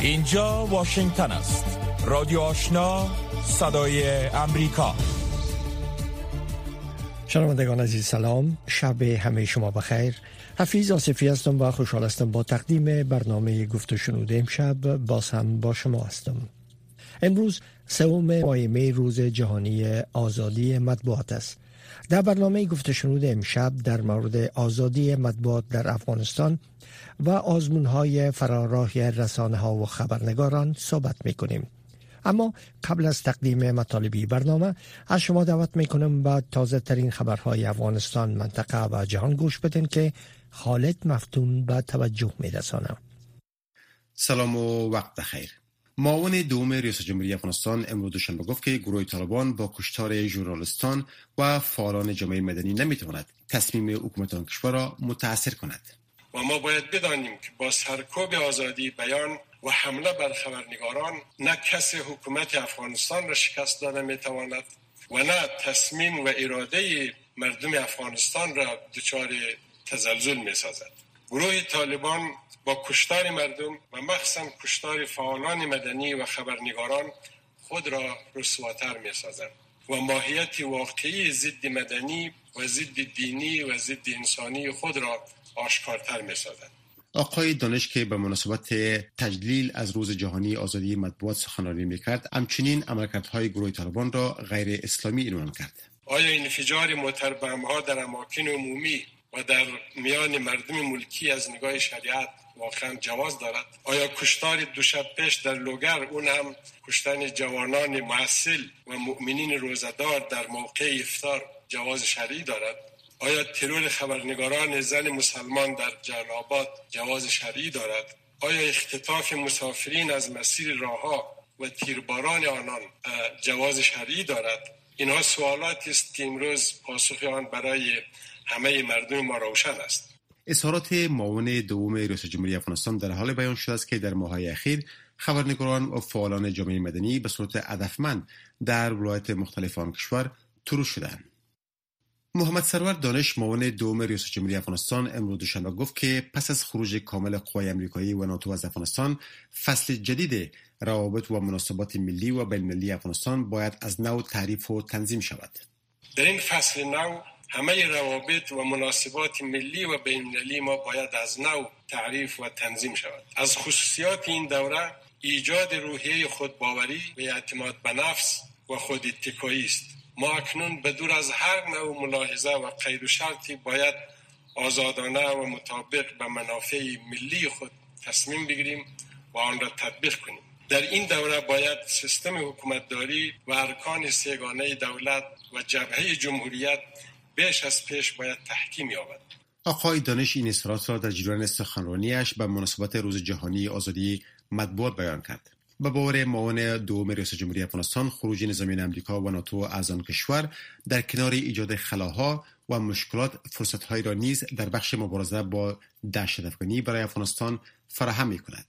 اینجا واشنگتن است. رادیو آشنا صدای امریکا. شنوندگان عزیز سلام. شب همه شما بخیر. حفیظ آصفی هستم و خوشحال هستم با تقدیم برنامه گفت و شنود امشب باز هم با شما هستم. امروز سوم ماه می روز جهانی آزادی مطبوعات است. در برنامه گفت شنود امشب در مورد آزادی مطبوعات در افغانستان و آزمون های فراراه رسانه ها و خبرنگاران صحبت می کنیم. اما قبل از تقدیم مطالبی برنامه از شما دعوت می کنم با تازه ترین خبرهای افغانستان منطقه و جهان گوش بدین که خالد مفتون به توجه می رسانه. سلام و وقت بخیر. معاون دوم ریاست جمهوری افغانستان امروز دوشنبه گفت که گروه طالبان با کشتار ژورنالیستان و فعالان جامعه مدنی نمی‌تواند تصمیم حکومت آن کشور را متاثر کند و ما باید بدانیم که با سرکوب آزادی بیان و حمله بر خبرنگاران نه کسی حکومت افغانستان را شکست داده می‌تواند و نه تصمیم و اراده مردم افغانستان را دچار تزلزل می سازد. گروه طالبان با کشتار مردم و مخصوصا کشتار فعالان مدنی و خبرنگاران خود را رسواتر می سازند و ماهیت واقعی ضد مدنی و ضد دینی و ضد انسانی خود را آشکارتر می سازند. آقای دانش که به مناسبت تجلیل از روز جهانی آزادی مطبوعات سخنرانی می‌کرد همچنین عملکردهای گروه طالبان را غیر اسلامی عنوان کرد آیا انفجار ها در اماکن عمومی و در میان مردم ملکی از نگاه شریعت واقعا جواز دارد. آیا کشتار دو شب پیش در لوگر اون هم کشتن جوانان محصل و مؤمنین روزدار در موقع افطار جواز شرعی دارد؟ آیا ترور خبرنگاران زن مسلمان در جلابات جواز شرعی دارد؟ آیا اختطاف مسافرین از مسیر راهها و تیرباران آنان جواز شرعی دارد؟ اینها سوالاتی است که امروز پاسخ آن برای همه مردم ما روشن است. اظهارات معاون دوم ریاست جمهوری افغانستان در حال بیان شده است که در ماههای اخیر خبرنگاران و فعالان جامعه مدنی به صورت هدفمند در ولایت مختلف آن کشور ترو شدند محمد سرور دانش معاون دوم ریاست جمهوری افغانستان امروز دوشنبه گفت که پس از خروج کامل قوای امریکایی و ناتو از افغانستان فصل جدید روابط و مناسبات ملی و بین‌المللی افغانستان باید از نو تعریف و تنظیم شود. در این فصل نو همه روابط و مناسبات ملی و بین‌المللی ما باید از نو تعریف و تنظیم شود. از خصوصیات این دوره ایجاد روحیه خودباوری و اعتماد به نفس و خود است. ما اکنون به دور از هر نوع ملاحظه و قید و شرطی باید آزادانه و مطابق به منافع ملی خود تصمیم بگیریم و آن را تطبیق کنیم. در این دوره باید سیستم حکومتداری و ارکان سیگانه دولت و جبهه جمهوریت بیش از پیش باید تحکیم یابد آقای دانش این اصرارات را در جریان سخنرانیش به مناسبت روز جهانی آزادی مطبوعات بیان کرد به باور معاون دوم رئیس جمهوری افغانستان خروج نظامیان امریکا و ناتو از آن کشور در کنار ایجاد خلاها و مشکلات فرصتهایی را نیز در بخش مبارزه با دهشت افغانی برای افغانستان فراهم می کند.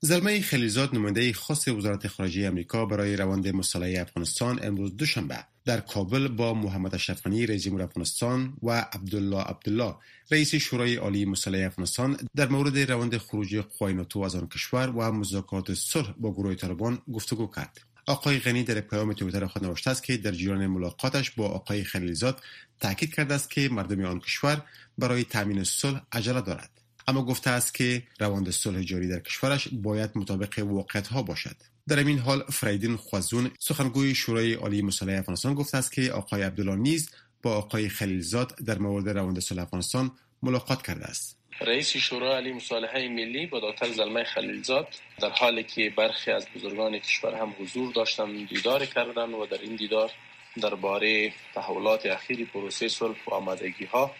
زلمه خلیزاد نماینده خاص وزارت خارجه امریکا برای روند مصالحه افغانستان امروز دوشنبه در کابل با محمد اشرف غنی رئیس جمهور افغانستان و عبدالله عبدالله رئیس شورای عالی مصالحه افغانستان در مورد روند خروج قوای از آن کشور و مذاکرات صلح با گروه طالبان گفتگو کرد. آقای غنی در پیام تویتر خود نوشته است که در جریان ملاقاتش با آقای خلیلزاد تاکید کرده است که مردم آن کشور برای تامین صلح عجله دارد. اما گفته است که روند صلح جاری در کشورش باید مطابق واقعیت ها باشد. در این حال فریدین خوازون سخنگوی شورای عالی مصالحه افغانستان گفته است که آقای عبدالله نیز با آقای خلیلزاد در مورد روند صلح افغانستان ملاقات کرده است. رئیس شورای عالی مصالحه ملی با دکتر زلمه خلیلزاد در حالی که برخی از بزرگان کشور هم حضور داشتن دیدار کردند و در این دیدار درباره تحولات اخیر پروسه صلح و آمادگی ها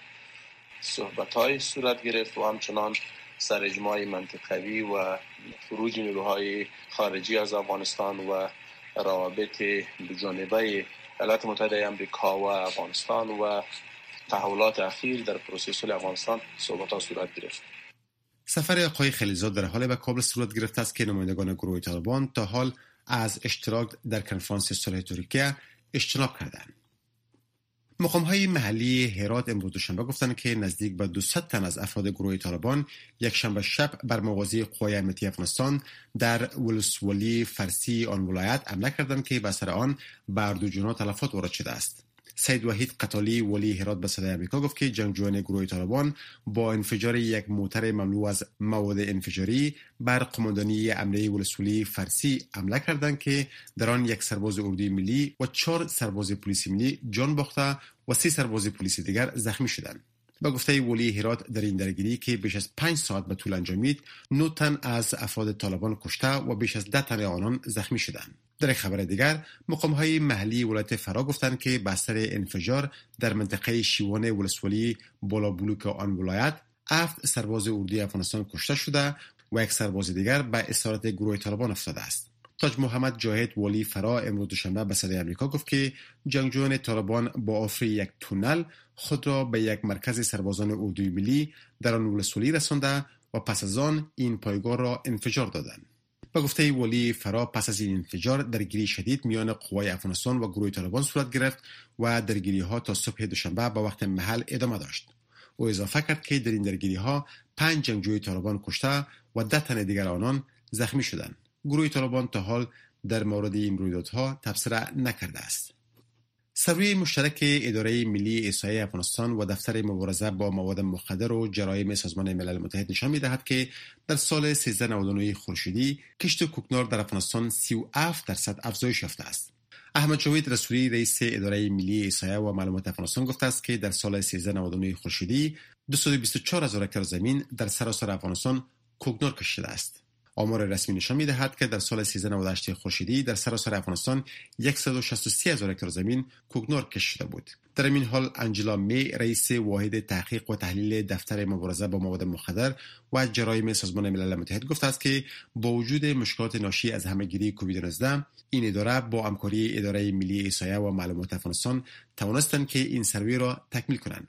صحبت های صورت گرفت و همچنان سر اجماع منطقوی و خروج نیروهای خارجی از افغانستان و روابط جانبه ایالات متحده امریکا و افغانستان و تحولات اخیر در پروسه صلح افغانستان صحبت صورت گرفت. سفر آقای خلیزاد در حال به کابل صورت گرفته است که نمایندگان گروه طالبان تا حال از اشتراک در کنفرانس صلح ترکیه اجتناب کردند. مقام های محلی هرات امروز دوشنبه گفتند که نزدیک به 200 تن از افراد گروه طالبان یک شنبه شب بر مواضع قوای امنیتی افغانستان در ولسوالی فرسی آن ولایت حمله کردند که به سر آن بر دو جنا تلفات وارد شده است. سید وحید قتالی ولی هرات به صدای امریکا گفت که جنگجویان گروه طالبان با انفجار یک موتر مملو از مواد انفجاری بر قماندانی امنیه ولسوالی فرسی حمله کردند که در آن یک سرباز اردوی ملی و چهار سرباز پلیس ملی جان باخته و سه سرباز پلیس دیگر زخمی شدند. به گفته ولی هرات در این درگیری که بیش از پنج ساعت به طول انجامید نو تن از افراد طالبان کشته و بیش از ده تن آنان زخمی شدند. در خبر دیگر مقام های محلی ولایت فرا گفتند که بستر انفجار در منطقه شیوان ولسوالی بالا بلوک آن ولایت افت سرباز اردوی افغانستان کشته شده و یک سرباز دیگر به اسارت گروه طالبان افتاده است. تاج محمد جاهد والی فرا امروز دوشنبه به صدای امریکا گفت که جنگجویان طالبان با آفری یک تونل خود را به یک مرکز سربازان اردوی ملی در آن ولسوالی رسانده و پس از آن این پایگاه را انفجار دادند. به گفته ولی فرا پس از این انفجار درگیری شدید میان قوای افغانستان و گروه طالبان صورت گرفت و درگیری ها تا صبح دوشنبه به وقت محل ادامه داشت. او اضافه کرد که در این درگیری ها پنج جنگجوی طالبان کشته و ده تن دیگر آنان زخمی شدند. گروه طالبان تا حال در مورد این رویدادها تبصره نکرده است سروی مشترک اداره ملی احصایه افغانستان و دفتر مبارزه با مواد مخدر و جرایم سازمان ملل متحد نشان می‌دهد که در سال 1399 خورشیدی کشت کوکنار در افغانستان 37 درصد افزایش یافته است. احمد جاوید رسولی رئیس اداره ملی احصایه و معلومات افغانستان گفته است که در سال 1399 خورشیدی 224 هزار هکتار زمین در سراسر افغانستان کوکنار کشیده است. آمار رسمی نشان می‌دهد که در سال 1398 خورشیدی در سراسر افغانستان 163 هزار هکتار زمین کوکنار کشیده بود. در این حال انجلا می رئیس واحد تحقیق و تحلیل دفتر مبارزه با مواد مخدر و جرایم سازمان ملل متحد گفته است که با وجود مشکلات ناشی از همهگیری کووید 19 این اداره با همکاری اداره ملی ایسایه و معلومات افغانستان توانستند که این سروی را تکمیل کنند.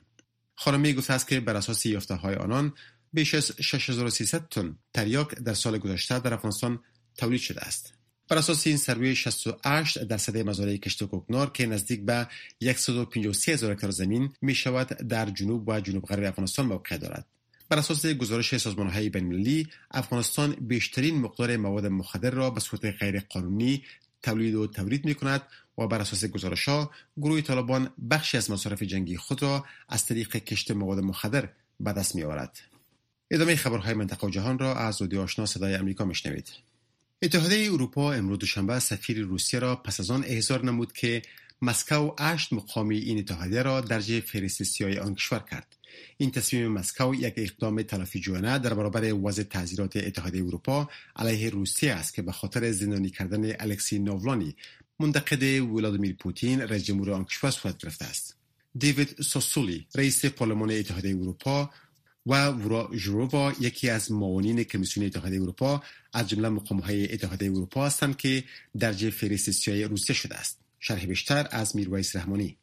خانمی گفته است که بر اساس یافته های آنان بیش از 6300 تن تریاک در سال گذشته در افغانستان تولید شده است. بر اساس این سروی 68 درصد مزارع کشت کوکنار که نزدیک به 153 هزار هکتار زمین می شود در جنوب و جنوب غرب افغانستان موقع دارد. بر اساس گزارش سازمان های بین افغانستان بیشترین مقدار مواد مخدر را به صورت غیر قانونی تولید و تولید می کند و بر اساس گزارش ها گروه طالبان بخشی از مصارف جنگی خود را از طریق کشت مواد مخدر به دست می آورد. ادامه خبرهای منطقه و جهان را از رادیو آشنا صدای امریکا میشنوید. اتحادیه اروپا امروز دوشنبه سفیر روسیه را پس از آن احضار نمود که مسکو اشت مقامی این اتحادیه را درجه فهرست سیاه آن کشور کرد. این تصمیم مسکو یک اقدام تلافی جوانه در برابر وضع تعذیرات اتحادیه اروپا علیه روسیه است که به خاطر زندانی کردن الکسی نوولانی منتقد ولادیمیر پوتین رئیس جمهور آن کشور صورت گرفته است. دیوید سوسولی رئیس پارلمان اتحادیه اروپا و جرووا یکی از معاونین کمیسیون اتحادیه اروپا از جمله مقامهای اتحادیه اروپا هستند که درجه فهرست سیاه روسیه شده است شرح بیشتر از میرویس رحمانی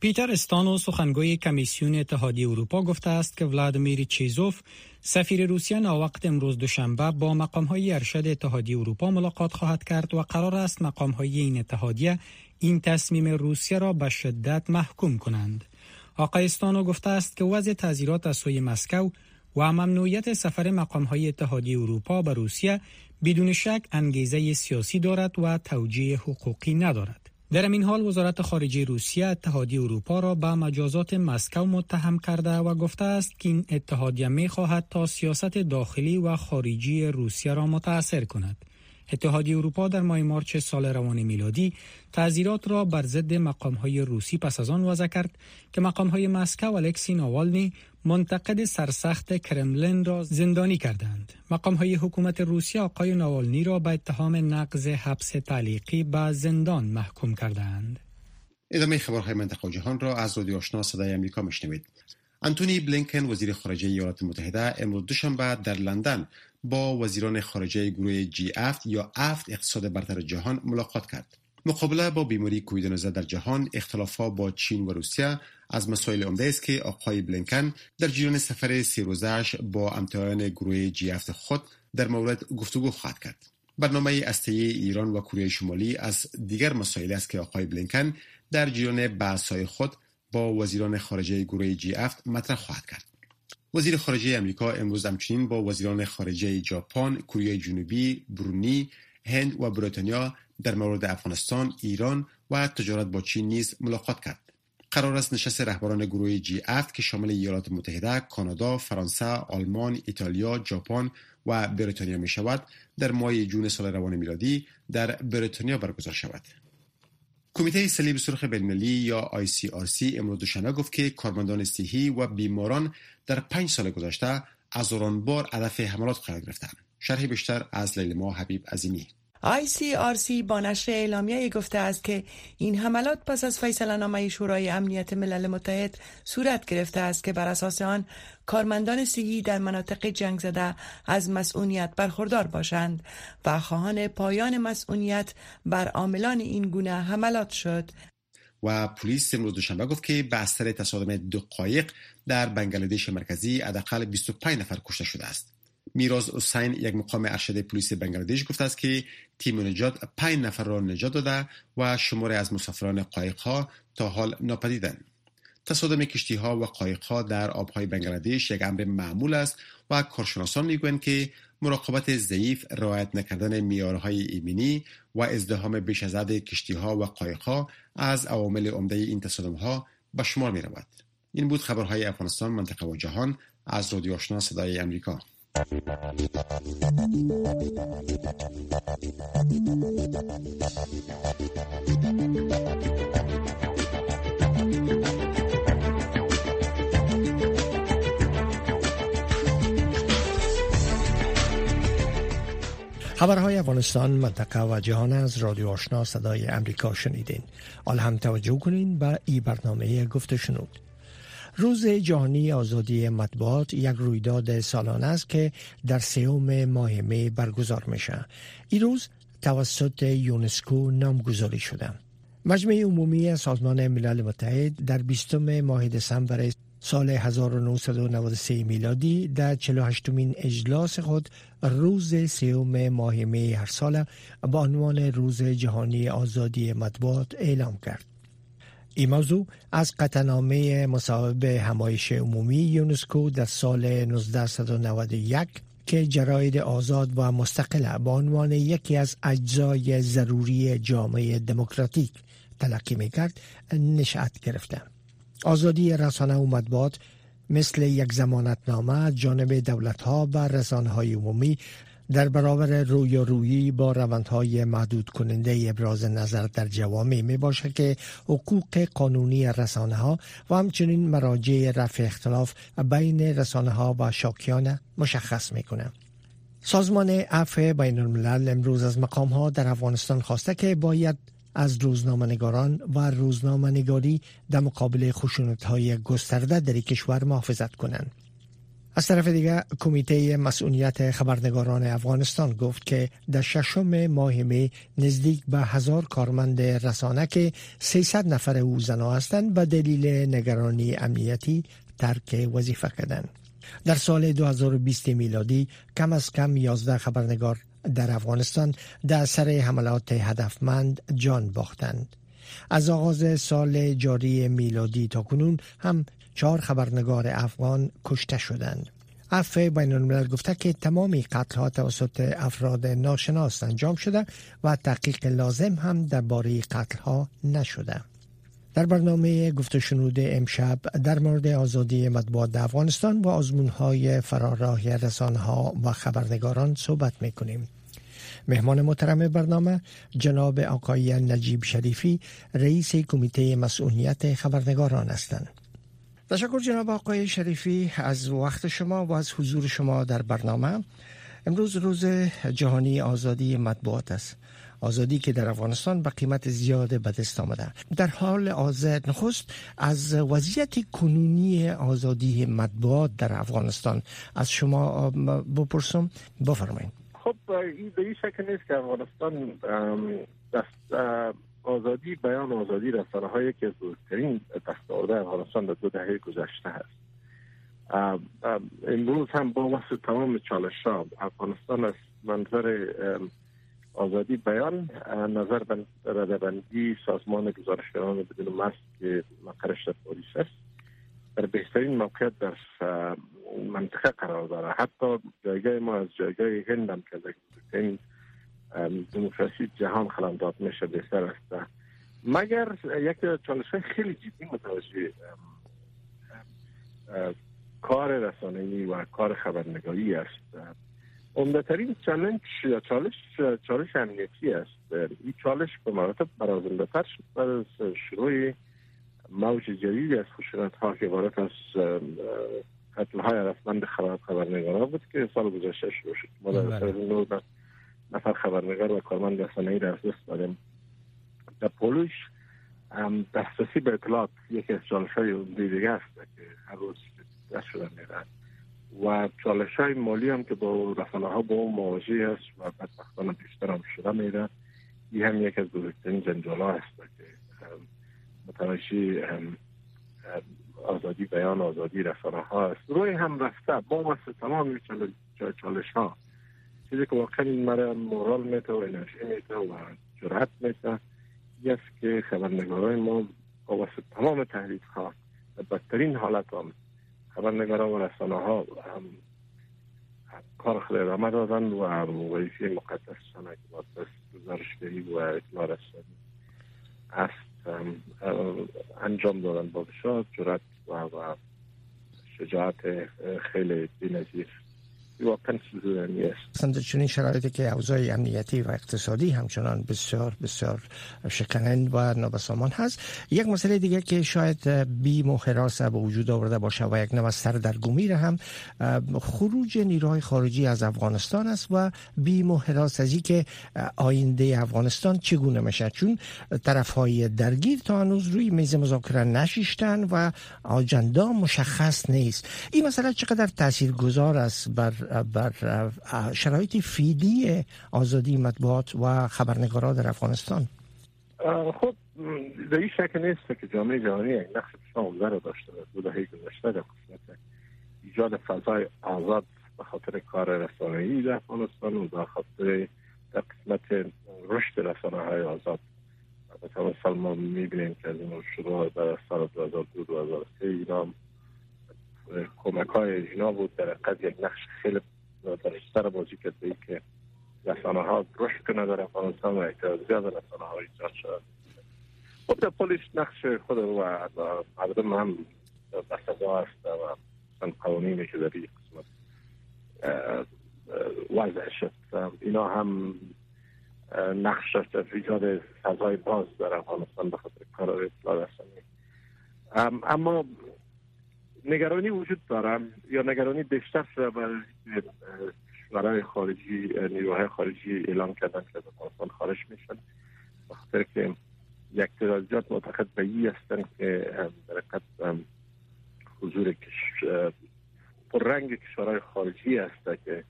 پیتر استانو سخنگوی کمیسیون اتحادیه اروپا گفته است که ولادیمیر چیزوف سفیر روسیه وقت امروز دوشنبه با مقامهای ارشد اتحادیه اروپا ملاقات خواهد کرد و قرار است مقامهای این اتحادیه این تصمیم روسیه را به شدت محکوم کنند. آقای استانو گفته است که وضع تعذیرات از سوی مسکو و ممنوعیت سفر مقامهای اتحادیه اروپا به روسیه بدون شک انگیزه سیاسی دارد و توجیه حقوقی ندارد. در این حال وزارت خارجه روسیه اتحادیه اروپا را به مجازات مسکو متهم کرده و گفته است که این اتحادیه می خواهد تا سیاست داخلی و خارجی روسیه را متاثر کند. اتحادیه اروپا در ماه مارچ سال روان میلادی تعذیرات را بر ضد مقامهای روسی پس از آن وضع کرد که مقامهای مسکو الکسی ناوالنی منتقد سرسخت کرملین را زندانی کردند. مقامهای حکومت روسیه آقای ناوالنی را به اتهام نقض حبس تعلیقی به زندان محکوم کردند. ادامه خبرهای منطقه و جهان را از رادیو آشنا صدای آمریکا میشنوید. انتونی بلینکن وزیر خارجه ایالات متحده امروز دوشنبه در لندن با وزیران خارجه گروه جی افت یا افت اقتصاد برتر جهان ملاقات کرد. مقابله با بیماری کووید 19 در جهان اختلافات با چین و روسیه از مسائل عمده است که آقای بلینکن در جریان سفر سی روزش با امتحان گروه جی افت خود در مورد گفتگو خواهد کرد. برنامه استه ایران و کره شمالی از دیگر مسائل است که آقای بلینکن در جریان بحث‌های خود با وزیران خارجه گروه جی افت مطرح خواهد کرد وزیر خارجه امریکا امروز همچنین با وزیران خارجه ژاپن، کره جنوبی، برونی، هند و بریتانیا در مورد افغانستان، ایران و تجارت با چین نیز ملاقات کرد. قرار است نشست رهبران گروه جی افت که شامل ایالات متحده، کانادا، فرانسه، آلمان، ایتالیا، ژاپن و بریتانیا می شود در ماه جون سال روان میلادی در بریتانیا برگزار شود. کمیته صلیب سرخ بین‌المللی یا ICRC امروز دوشنبه گفت که کارمندان صحی و بیماران در پنج سال گذشته از بار هدف حملات قرار گرفتند. شرح بیشتر از لیلما حبیب عظیمی ICRC با نشر اعلامیه گفته است که این حملات پس از فیصله نامه شورای امنیت ملل متحد صورت گرفته است که بر اساس آن کارمندان صحی در مناطق جنگ زده از مسئولیت برخوردار باشند و خواهان پایان مسئولیت بر عاملان این گونه حملات شد. و پلیس امروز دوشنبه گفت که اثر تصادم دو قایق در بنگلادش مرکزی حداقل 25 نفر کشته شده است. میراز حسین یک مقام ارشد پلیس بنگلادش گفته است که تیم نجات پنج نفر را نجات داده و شماره از مسافران قایق ها تا حال ناپدیدند تصادم کشتی ها و قایق ها در آبهای بنگلادش یک امر معمول است و کارشناسان می‌گویند که مراقبت ضعیف رعایت نکردن میارهای ایمنی و ازدهام بیش از حد کشتی ها و قایق ها از عوامل عمده این تصادم ها به شمار می رود. این بود خبرهای افغانستان منطقه و جهان از رادیو آشنا صدای امریکا خبرهای افغانستان منطقه و جهان از رادیو آشنا صدای امریکا شنیدین. حال هم توجه کنین به این برنامه گفته شنود روز جهانی آزادی مطبوعات یک رویداد سالانه است که در سوم ماه می برگزار میشه. این روز توسط یونسکو نامگذاری شده. مجمع عمومی سازمان ملل متحد در 20 ماه دسامبر سال 1993 میلادی در 48 مین اجلاس خود روز سوم ماه می هر سال به عنوان روز جهانی آزادی مطبوعات اعلام کرد. این موضوع از قطعنامه مصاحب همایش عمومی یونسکو در سال 1991 که جراید آزاد و مستقل به عنوان یکی از اجزای ضروری جامعه دموکراتیک تلقی می کرد نشأت گرفته. آزادی رسانه و مطبوعات مثل یک زمانتنامه جانب دولت ها و رسانه های عمومی در برابر روی رویی با روندهای محدود کننده ابراز نظر در جوامع می باشد که حقوق قانونی رسانه ها و همچنین مراجع رفع اختلاف بین رسانه ها و شاکیان مشخص می کنند. سازمان عفو بین الملل امروز از مقام ها در افغانستان خواسته که باید از روزنامه‌نگاران و روزنامه‌نگاری در مقابل خشونت های گسترده در کشور محافظت کنند. از طرف دیگر کمیته مسئولیت خبرنگاران افغانستان گفت که در ششم ماه می نزدیک به هزار کارمند رسانه که 300 نفر او زنا هستند به دلیل نگرانی امنیتی ترک وظیفه کردند. در سال 2020 میلادی کم از کم 11 خبرنگار در افغانستان در سر حملات هدفمند جان باختند. از آغاز سال جاری میلادی تا کنون هم چهار خبرنگار افغان کشته شدند. عفو بین الملل گفته که تمامی قتل ها توسط افراد ناشناس انجام شده و تحقیق لازم هم درباره قتل ها نشده. در برنامه گفته شنود امشب در مورد آزادی مطبوعات افغانستان و آزمون های فراراه رسانه ها و خبرنگاران صحبت می کنیم. مهمان محترم برنامه جناب آقای نجیب شریفی رئیس کمیته مسئولیت خبرنگاران هستند. تشکر جناب آقای شریفی از وقت شما و از حضور شما در برنامه. امروز روز جهانی آزادی مطبوعات است. آزادی که در افغانستان به قیمت زیاد به دست آمده. در حال آزاد نخست از وضعیت کنونی آزادی مطبوعات در افغانستان از شما بپرسم بفرمایید. خب به این شکل نیست که افغانستان آزادی بیان آزادی رسانه های که از بزرگترین دستاورد افغانستان در دو دهه گذشته هست امروز هم با وقت تمام چالش ها افغانستان از منظر آزادی بیان نظر به ردبندی سازمان گزارشگران بدون مست که مقرش در پاریس است در بهترین موقعیت در منطقه قرار داره حتی جایگاه ما از جایگاه هند هم که دموکراسی جهان خلندات میشه بهتر است. مگر یک چالش خیلی جدی متوجه کار رسانه‌ای و کار خبرنگاری است؟ عمدهترین چالش چالش چالش امنیتی است. این چالش به مراتب برازنده تر شد بعد از شروع موج جدیدی از خشونت ها که وارد از قتل های رسمند خبرنگارا بود که سال گذشته شروع شد. ما در بله. نفر خبرنگار و کارمند رسانه‌ای در دست دادیم. در پولوش دسترسی به اطلاعات یکی از چالش های دیگه است که هر روز دست شده میرد و چالش های مالی هم که با رسانه ها با اون مواجه است و بدبختانه بیشتر هم شده میره این هم یک از بزرگترین جنجال ها است که متوجه آزادی بیان آزادی رسانه ها است. روی هم رفته. با واسه تمام چالش ها چیزی که واقعا این مرا مورال میته و انرژی میته و جرأت میته است که خبرنگارای ما واسه تمام تحریف ها بدترین حالت هم خبرنگارا و رسانه ها هم کار خود ادامه دادن و وظیفه مقدس که با دست گزارشگری و اطلاع رسانی است انجام دادن. با بسیار جرات و, شجاعت خیلی بینظیر است. چنین شرایطی که اوضاع امنیتی و اقتصادی همچنان بسیار بسیار شکنند و نابسامان هست. یک مسئله دیگه که شاید بیم و حراس به وجود آورده باشه و یک نوع سردرگمی را هم خروج نیروهای خارجی از افغانستان است و بیم و حراس ازی که آینده افغانستان چگونه میشه. چون طرف های درگیر تا هنوز روی میز مذاکره نشیشتن و آجندا مشخص نیست. این مسئله چقدر تاثیر گذار است بر بر شرایط فیدی آزادی مطبوعات و خبرنگارا در افغانستان. خب در این شک نیست که جامعه جهانی یک نقش بسیار رو داشته دو دهه گذشته در قسمت ایجاد فضای آزاد به خاطر کار ای در افغانستان و به خاطر در قسمت رشد رسانه های آزاد. به سال ما می‌بینیم که از این شروع در سال 2002 2003 اینا کمک های اینا بود. در قد یک نقش خیلی در بازی کرد به که رسانه ها رشد کنه در افغانستان و اعتراضی زیاد رسانه ها ایجاد شد خب در پولیس نقش خود و مردم هم بسزا است و قوانینی که در این قسمت وضع شد. اینا هم نقش داشت در ایجاد فضای باز در افغانستان به خاطر کار اطلاع رسانی. اما نگرانی وجود دارم یا نگرانی بیشتر برای خارجی نیروهای خارجی اعلام کردن که از افغانستان خارج میشن. بخاطر که یک تعداد معتقد به هستن که در حضور کش... پر رنگ کشورهای خارجی است که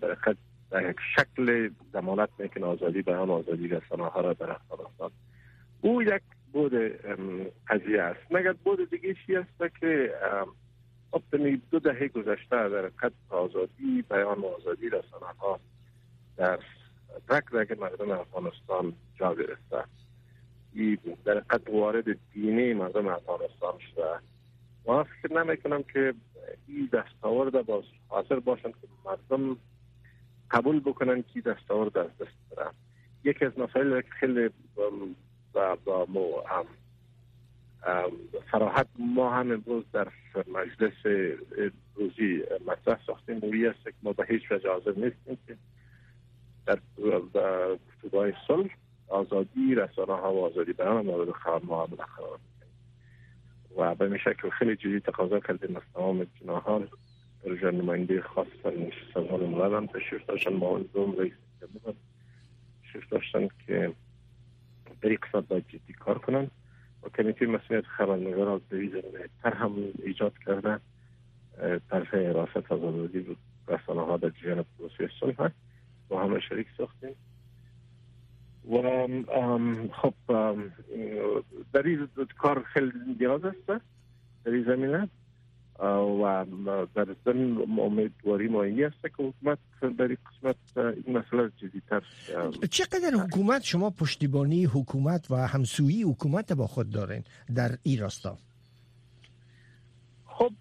در در یک شکل دمالت می‌کنه آزادی بیان آزادی رسانه ها را در افغانستان. او یک بود قضیه است. مگر بود دیگه چی است که خب دو دهه گذشته در قد آزادی بیان آزادی رسانه ها در رک رک مردم افغانستان جا گرفته. در قد وارد دینی مردم افغانستان شده. ما فکر نمی کنم که این دستاورد باز حاضر باشن که مردم قبول بکنن که دستاورد از دست برن یکی از مسائل خیلی و با فراحت ما هم امروز در مجلس روزی مطرح ساختیم. موی است که ما به هیچ وجه حاضر نیستیم که در گفتگاه صلح آزادی رسانه ها و آزادی بیان مورد خبر معامله قرار و به شکل خیلی جدی تقاضا کردیم از تمام جناهان در نماینده خاص سازمان ملل هم تشریف داشتن. ما دوم رئیس تشریف داشتن که در قسمت باید جدی کار کنن. و کمیته مسئولیت خبرنگار در تر هم ایجاد کرده طرف حراست از آزادی رسانه ها در جریان پروسه صلح با همه شریک ساختیم. و خب در این کار خیلی نیاز است. در این زمینه و در ضمن امیدواری ما این است که حکومت در این قسمت این مسئله جدیتر چقدر حکومت شما پشتیبانی حکومت و همسویی حکومت با خود دارین در این راستا؟ خب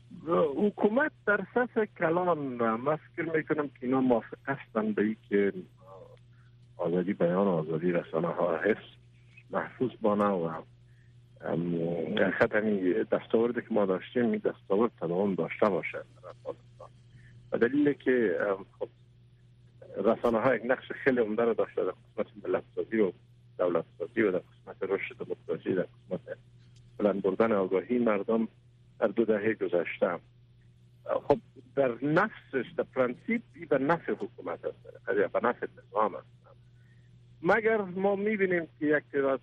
حکومت در سطح کلان من فکر می‌کنم که اینا موافق هستن به ای که آزادی بیان و آزادی رسانه ها حفظ محفوظ بانه و خط همین دستاوردی که ما داشتیم این دستاورد تداوم داشته باشه در افغانستان. و دلیل که خب رسانه ها یک نقش خیلی عمده رو داشته در قسمت ملت سازی و دولت سازی و در قسمت رشد دموکراسی در قسمت بلند بردن آگاهی مردم در دو دهه گذشته خب در نفسش در پرنسیپ به نفع حکومت است. به نفع نظام است. مگر ما می‌بینیم که یک تعداد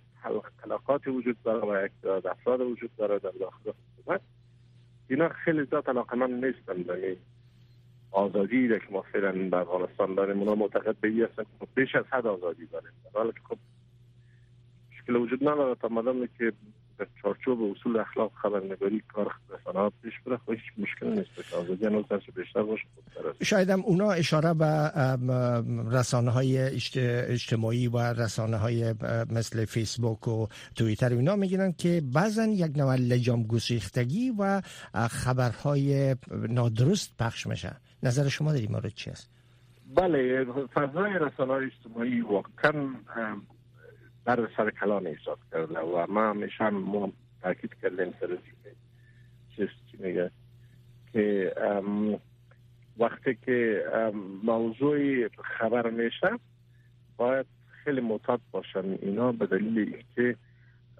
حلقات وجود داره و یک تعداد افراد وجود داره در داخل حکومت؟ اینا خیلی زیاد علاقه من نیستن به آزادی که ما فعلا در افغانستان داریم. اونا معتقد به این هستن که بیش از حد آزادی داریم. حالا که خب مشکل وجود نداره تا مدام که در چارچوب اصول اخلاق خبرنگاری کار رسانه پیش بره خب هیچ مشکل نیست. که آزادی هنوز بیشتر باشه شاید هم اونا اشاره به رسانه های اجتماعی و رسانه های مثل فیسبوک و توییتر اینا می‌گیرن که بعضا یک نوع لجام گسیختگی و خبرهای نادرست پخش میشه. نظر شما در این مورد چی است؟ بله فضای رسانه های اجتماعی واقعا در سر کلان ایجاد کرده و ما همیشه ما تاکید کردیم سر چیز چی میگه؟ که وقتی که موضوع خبر میشه باید خیلی معتاد باشن اینا به دلیل اینکه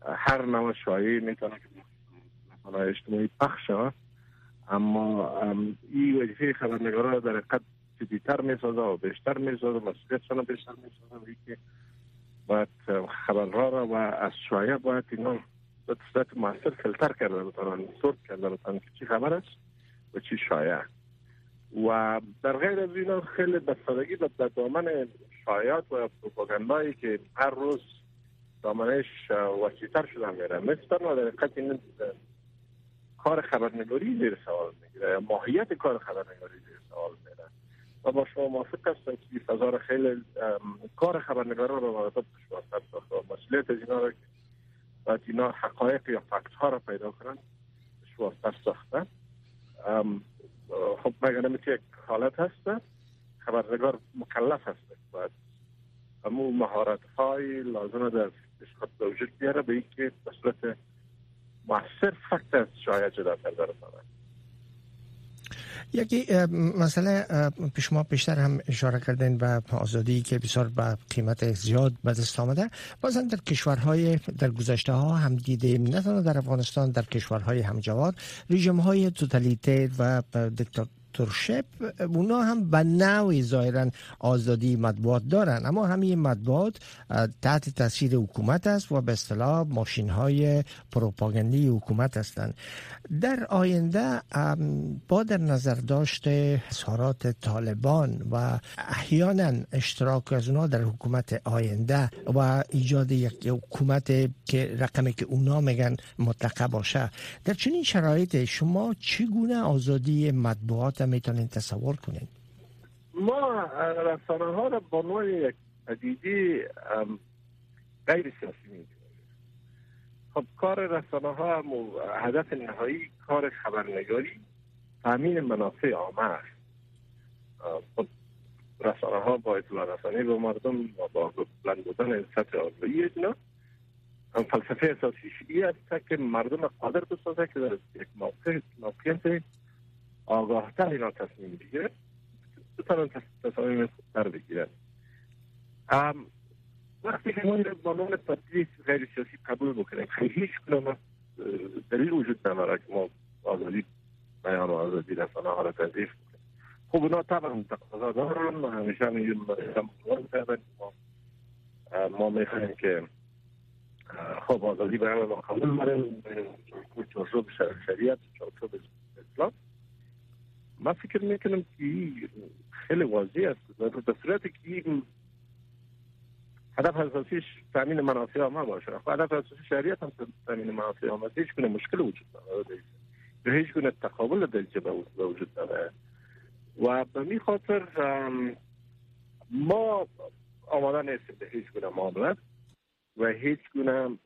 هر نوع شایعه می‌تونه که اجتماعی پخش اما این وظیفه خبرنگارا در حقیقت جدیتر می‌سازه و بیشتر می‌سازه مسئولیتشان بیشتر می‌سازه که باید خبرها را و از شایع باید اینا به صورت موثر فیلتر کرده بتانن سورت کرده بتانن که چی خبر است و چی شایع و در غیر از اینا خیلی به در دامن شایعات و پروپاگاندایی که هر روز دامنش وسیعتر شده میره. مثل در حقیقت این کار خبرنگاری زیر سوال می‌گیره ماهیت کار خبرنگاری زیر سوال میره. و با شما موافق هستم که فضا خیلی کار خبرنگاران رو مراتب دشوارتر ساخته و مسئولیت از اینا رو که باید اینا حقایق یا فکت ها رو پیدا کنن دشوارتر ساخته خب مگر نمیشه یک حالت هست؟ خبرنگار مکلف هست. باید همون مهارت های لازم در اشخاص به وجود بیاره به اینکه به صورت مؤثر فکت از شاید جدا کرده یکی مسئله پیش ما بیشتر هم اشاره کردن به آزادی که بسیار به قیمت زیاد به دست آمده. بازم در کشورهای در گذشته ها هم دیدیم نه در افغانستان در کشورهای همجوار رژیم های توتالیته و دیکتاتور ترشپ اونا هم به نوعی ظاهرا آزادی مطبوعات دارن. اما همین مطبوعات تحت تاثیر حکومت است و به اصطلاح ماشین های پروپاگندی حکومت هستند. در آینده با در نظر داشته اظهارات طالبان و احیانا اشتراک از اونا در حکومت آینده و ایجاد یک حکومت که رقمی که اونا میگن مطلقه باشه. در چنین شرایط شما چگونه آزادی مطبوعات می‌تونین تصور کنین. ما رسانه ها را با نوع یک پدیده غیر سیاسی میدیم خب کار رسانه ها هدف نهایی کار خبرنگاری تامین منافع عامه است. خب رسانه ها با اطلاع رسانی به مردم با بلند بودن سطح آگاهی اینا فلسفه اساسی ای است که مردم قادر بسازه که در یک موقع موقعیت آگاهتر اینا تصمیم بگیره بتونن تصمیم خوبتر بگیرن. وقتی که ما با نام تبدیل غیر سیاسی قبول بکنیم خیلی هیچ کنم دلیل وجود نداره که ما آزادی بیان و آزادی رسانه ها را خب اونا طبعا تقاضا دارن و همیشه میگیم ما ما می‌خوایم که خب آزادی بیان ما قبول داریم چارچوب شریعت چارچوب اسلام. من فکر می‌کنم که خیلی واضح است. به صورتی که هدف اساسیش تامین منافع عامه باشه. خب هدف اساسی شریعت هم تامین منافع عامه هیچ کنه مشکل وجود نداره. به هیچ گونه تقابل در به وجود داره و به می خاطر ما آماده نیستیم به هیچ گونه معاملت و هیچ گونه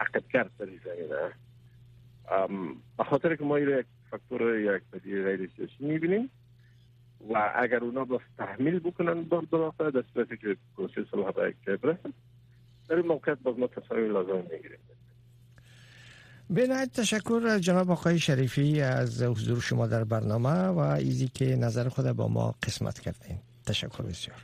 عقب کرد در زمینه. به خاطر که ما یک فاکتور یک پدیده غیر سیاسی می‌بینیم و اگر اونا با تحمیل بکنن در دلافه در صورتی که پروسه صلح به یک جای در این موقعیت باز ما تصاویر لازم می‌گیریم. به تشکر جناب آقای شریفی از حضور شما در برنامه و ایزی که نظر خود با ما قسمت کردین. تشکر بسیار.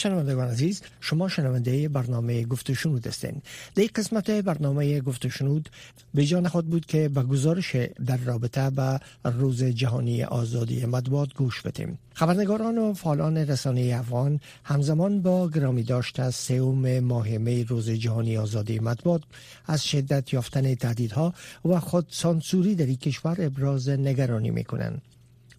شنوندگان عزیز شما شنونده برنامه گفت شنود هستین. در قسمت برنامه گفت شنود به جان خود بود که به گزارش در رابطه به روز جهانی آزادی مطبوعات گوش بدیم. خبرنگاران و فعالان رسانه افغان همزمان با گرامی داشت از سوم ماه می روز جهانی آزادی مطبوعات از شدت یافتن تهدیدها و خود سانسوری در این کشور ابراز نگرانی می‌کنند.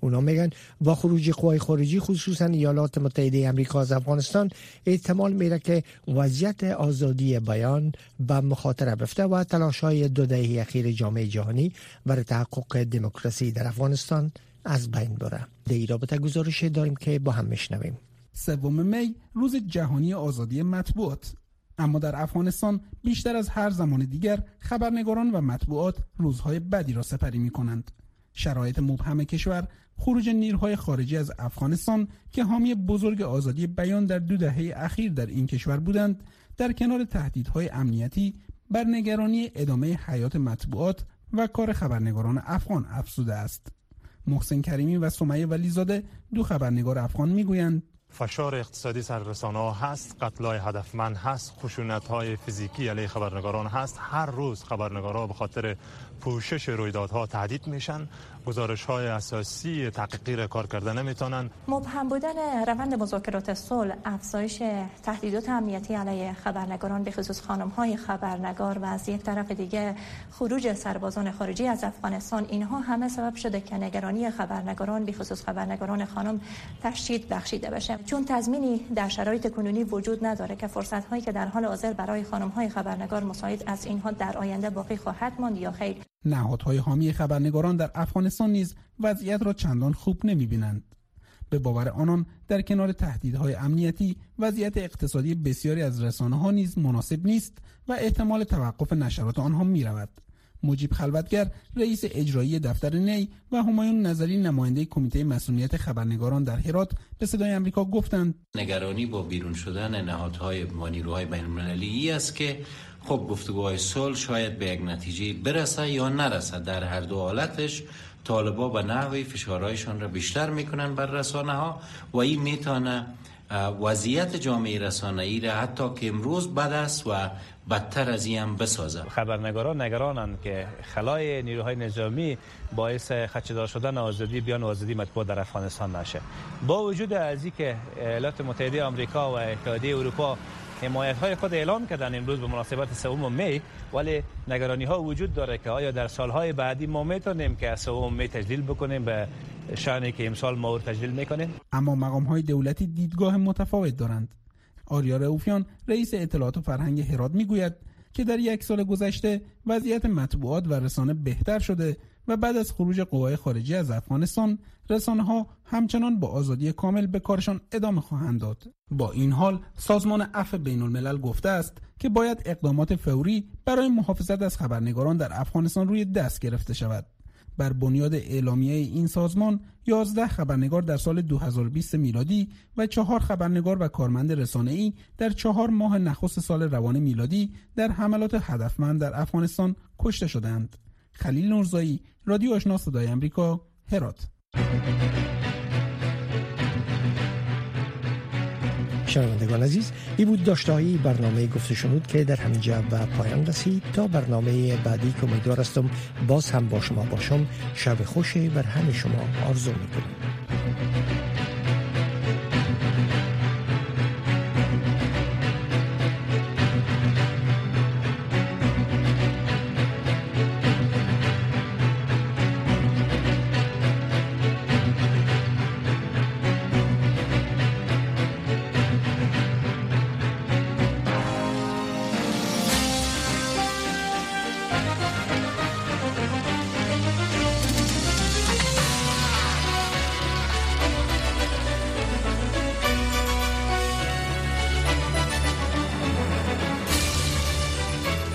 اونا میگن. با خروج قوای خارجی خصوصا ایالات متحده امریکا از افغانستان احتمال میره که وضعیت آزادی بیان به مخاطره بفته و تلاش های دو دهه اخیر جامعه جهانی برای تحقق دموکراسی در افغانستان از بین بره. در این رابطه گزارش داریم که با هم میشنویم. سوم می روز جهانی آزادی مطبوعات. اما در افغانستان بیشتر از هر زمان دیگر خبرنگاران و مطبوعات روزهای بدی را سپری می کنند. شرایط مبهم کشور خروج نیروهای خارجی از افغانستان که حامی بزرگ آزادی بیان در دو دهه اخیر در این کشور بودند در کنار تهدیدهای امنیتی بر نگرانی ادامه حیات مطبوعات و کار خبرنگاران افغان افزوده است. محسن کریمی و سمیه ولیزاده دو خبرنگار افغان می‌گویند فشار اقتصادی سر رسانه ها هست قتلای هدفمند هست خشونت های فیزیکی علیه خبرنگاران هست هر روز خبرنگاران به خاطر پوشش رویدادها تهدید میشن. گزارش های اساسی تحقیقی کار کرده نمی‌تونن. مبهم بودن روند مذاکرات صلح افزایش تهدیدات امنیتی علیه خبرنگاران به خصوص خانم های خبرنگار و از یک طرف دیگه خروج سربازان خارجی از افغانستان. اینها همه سبب شده که نگرانی خبرنگاران به خصوص خبرنگاران خانم تشدید بخشیده بشه. چون تضمینی در شرایط کنونی وجود نداره که فرصت هایی که در حال حاضر برای خانم های خبرنگار مساعد از اینها در آینده باقی خواهد ماند یا خیر. نهادهای حامی خبرنگاران در افغانستان نیز وضعیت را چندان خوب نمی‌بینند به باور آنان در کنار تهدیدهای امنیتی وضعیت اقتصادی بسیاری از رسانه ها نیز مناسب نیست و احتمال توقف نشرات آنها می رود. مجیب خلوتگر رئیس اجرایی دفتر نی و همایون نظری نماینده کمیته مسئولیت خبرنگاران در هرات به صدای آمریکا گفتند نگرانی با بیرون شدن نهادهای و نیروهای بین است که خب گفتگوهای صلح شاید به یک نتیجه برسه یا نرسه در هر دو حالتش طالبا به نحوی فشارهایشان را بیشتر می‌کنن بر رسانه ها و این می‌تونه وضعیت جامعه رسانه ای را حتی که امروز بد است و بدتر از این هم بسازه خبرنگاران نگرانند که خلای نیروهای نظامی باعث خدشدار شدن آزادی بیان و آزادی مطبوع در افغانستان نشه. با وجود از که ایالات متحده آمریکا و اتحادیه اروپا حمایت های خود اعلام کردن امروز به مناسبت سوم می ولی نگرانی ها وجود داره که آیا در سالهای بعدی ما می‌تونیم که سوم می تجلیل بکنیم به شانی که امسال ما تجلیل می‌کنیم؟ اما مقام های دولتی دیدگاه متفاوت دارند. آریا روفیان رئیس اطلاعات و فرهنگ هرات می‌گوید که در یک سال گذشته وضعیت مطبوعات و رسانه بهتر شده و بعد از خروج قوای خارجی از افغانستان رسانه ها همچنان با آزادی کامل به کارشان ادامه خواهند داد با این حال سازمان عفو بین الملل گفته است که باید اقدامات فوری برای محافظت از خبرنگاران در افغانستان روی دست گرفته شود بر بنیاد اعلامیه این سازمان 11 خبرنگار در سال 2020 میلادی و چهار خبرنگار و کارمند رسانه‌ای در چهار ماه نخست سال روان میلادی در حملات هدفمند در افغانستان کشته شدند. خلیل نورزایی رادیو آشنا صدای آمریکا هرات. شنوندگان عزیز این بود داشتهایی برنامه گفته شنود که در همینجا به پایان رسید. تا برنامه بعدی که امیدوار هستم باز هم با شما باشم. شب خوشی بر همه شما آرزو می‌کنم.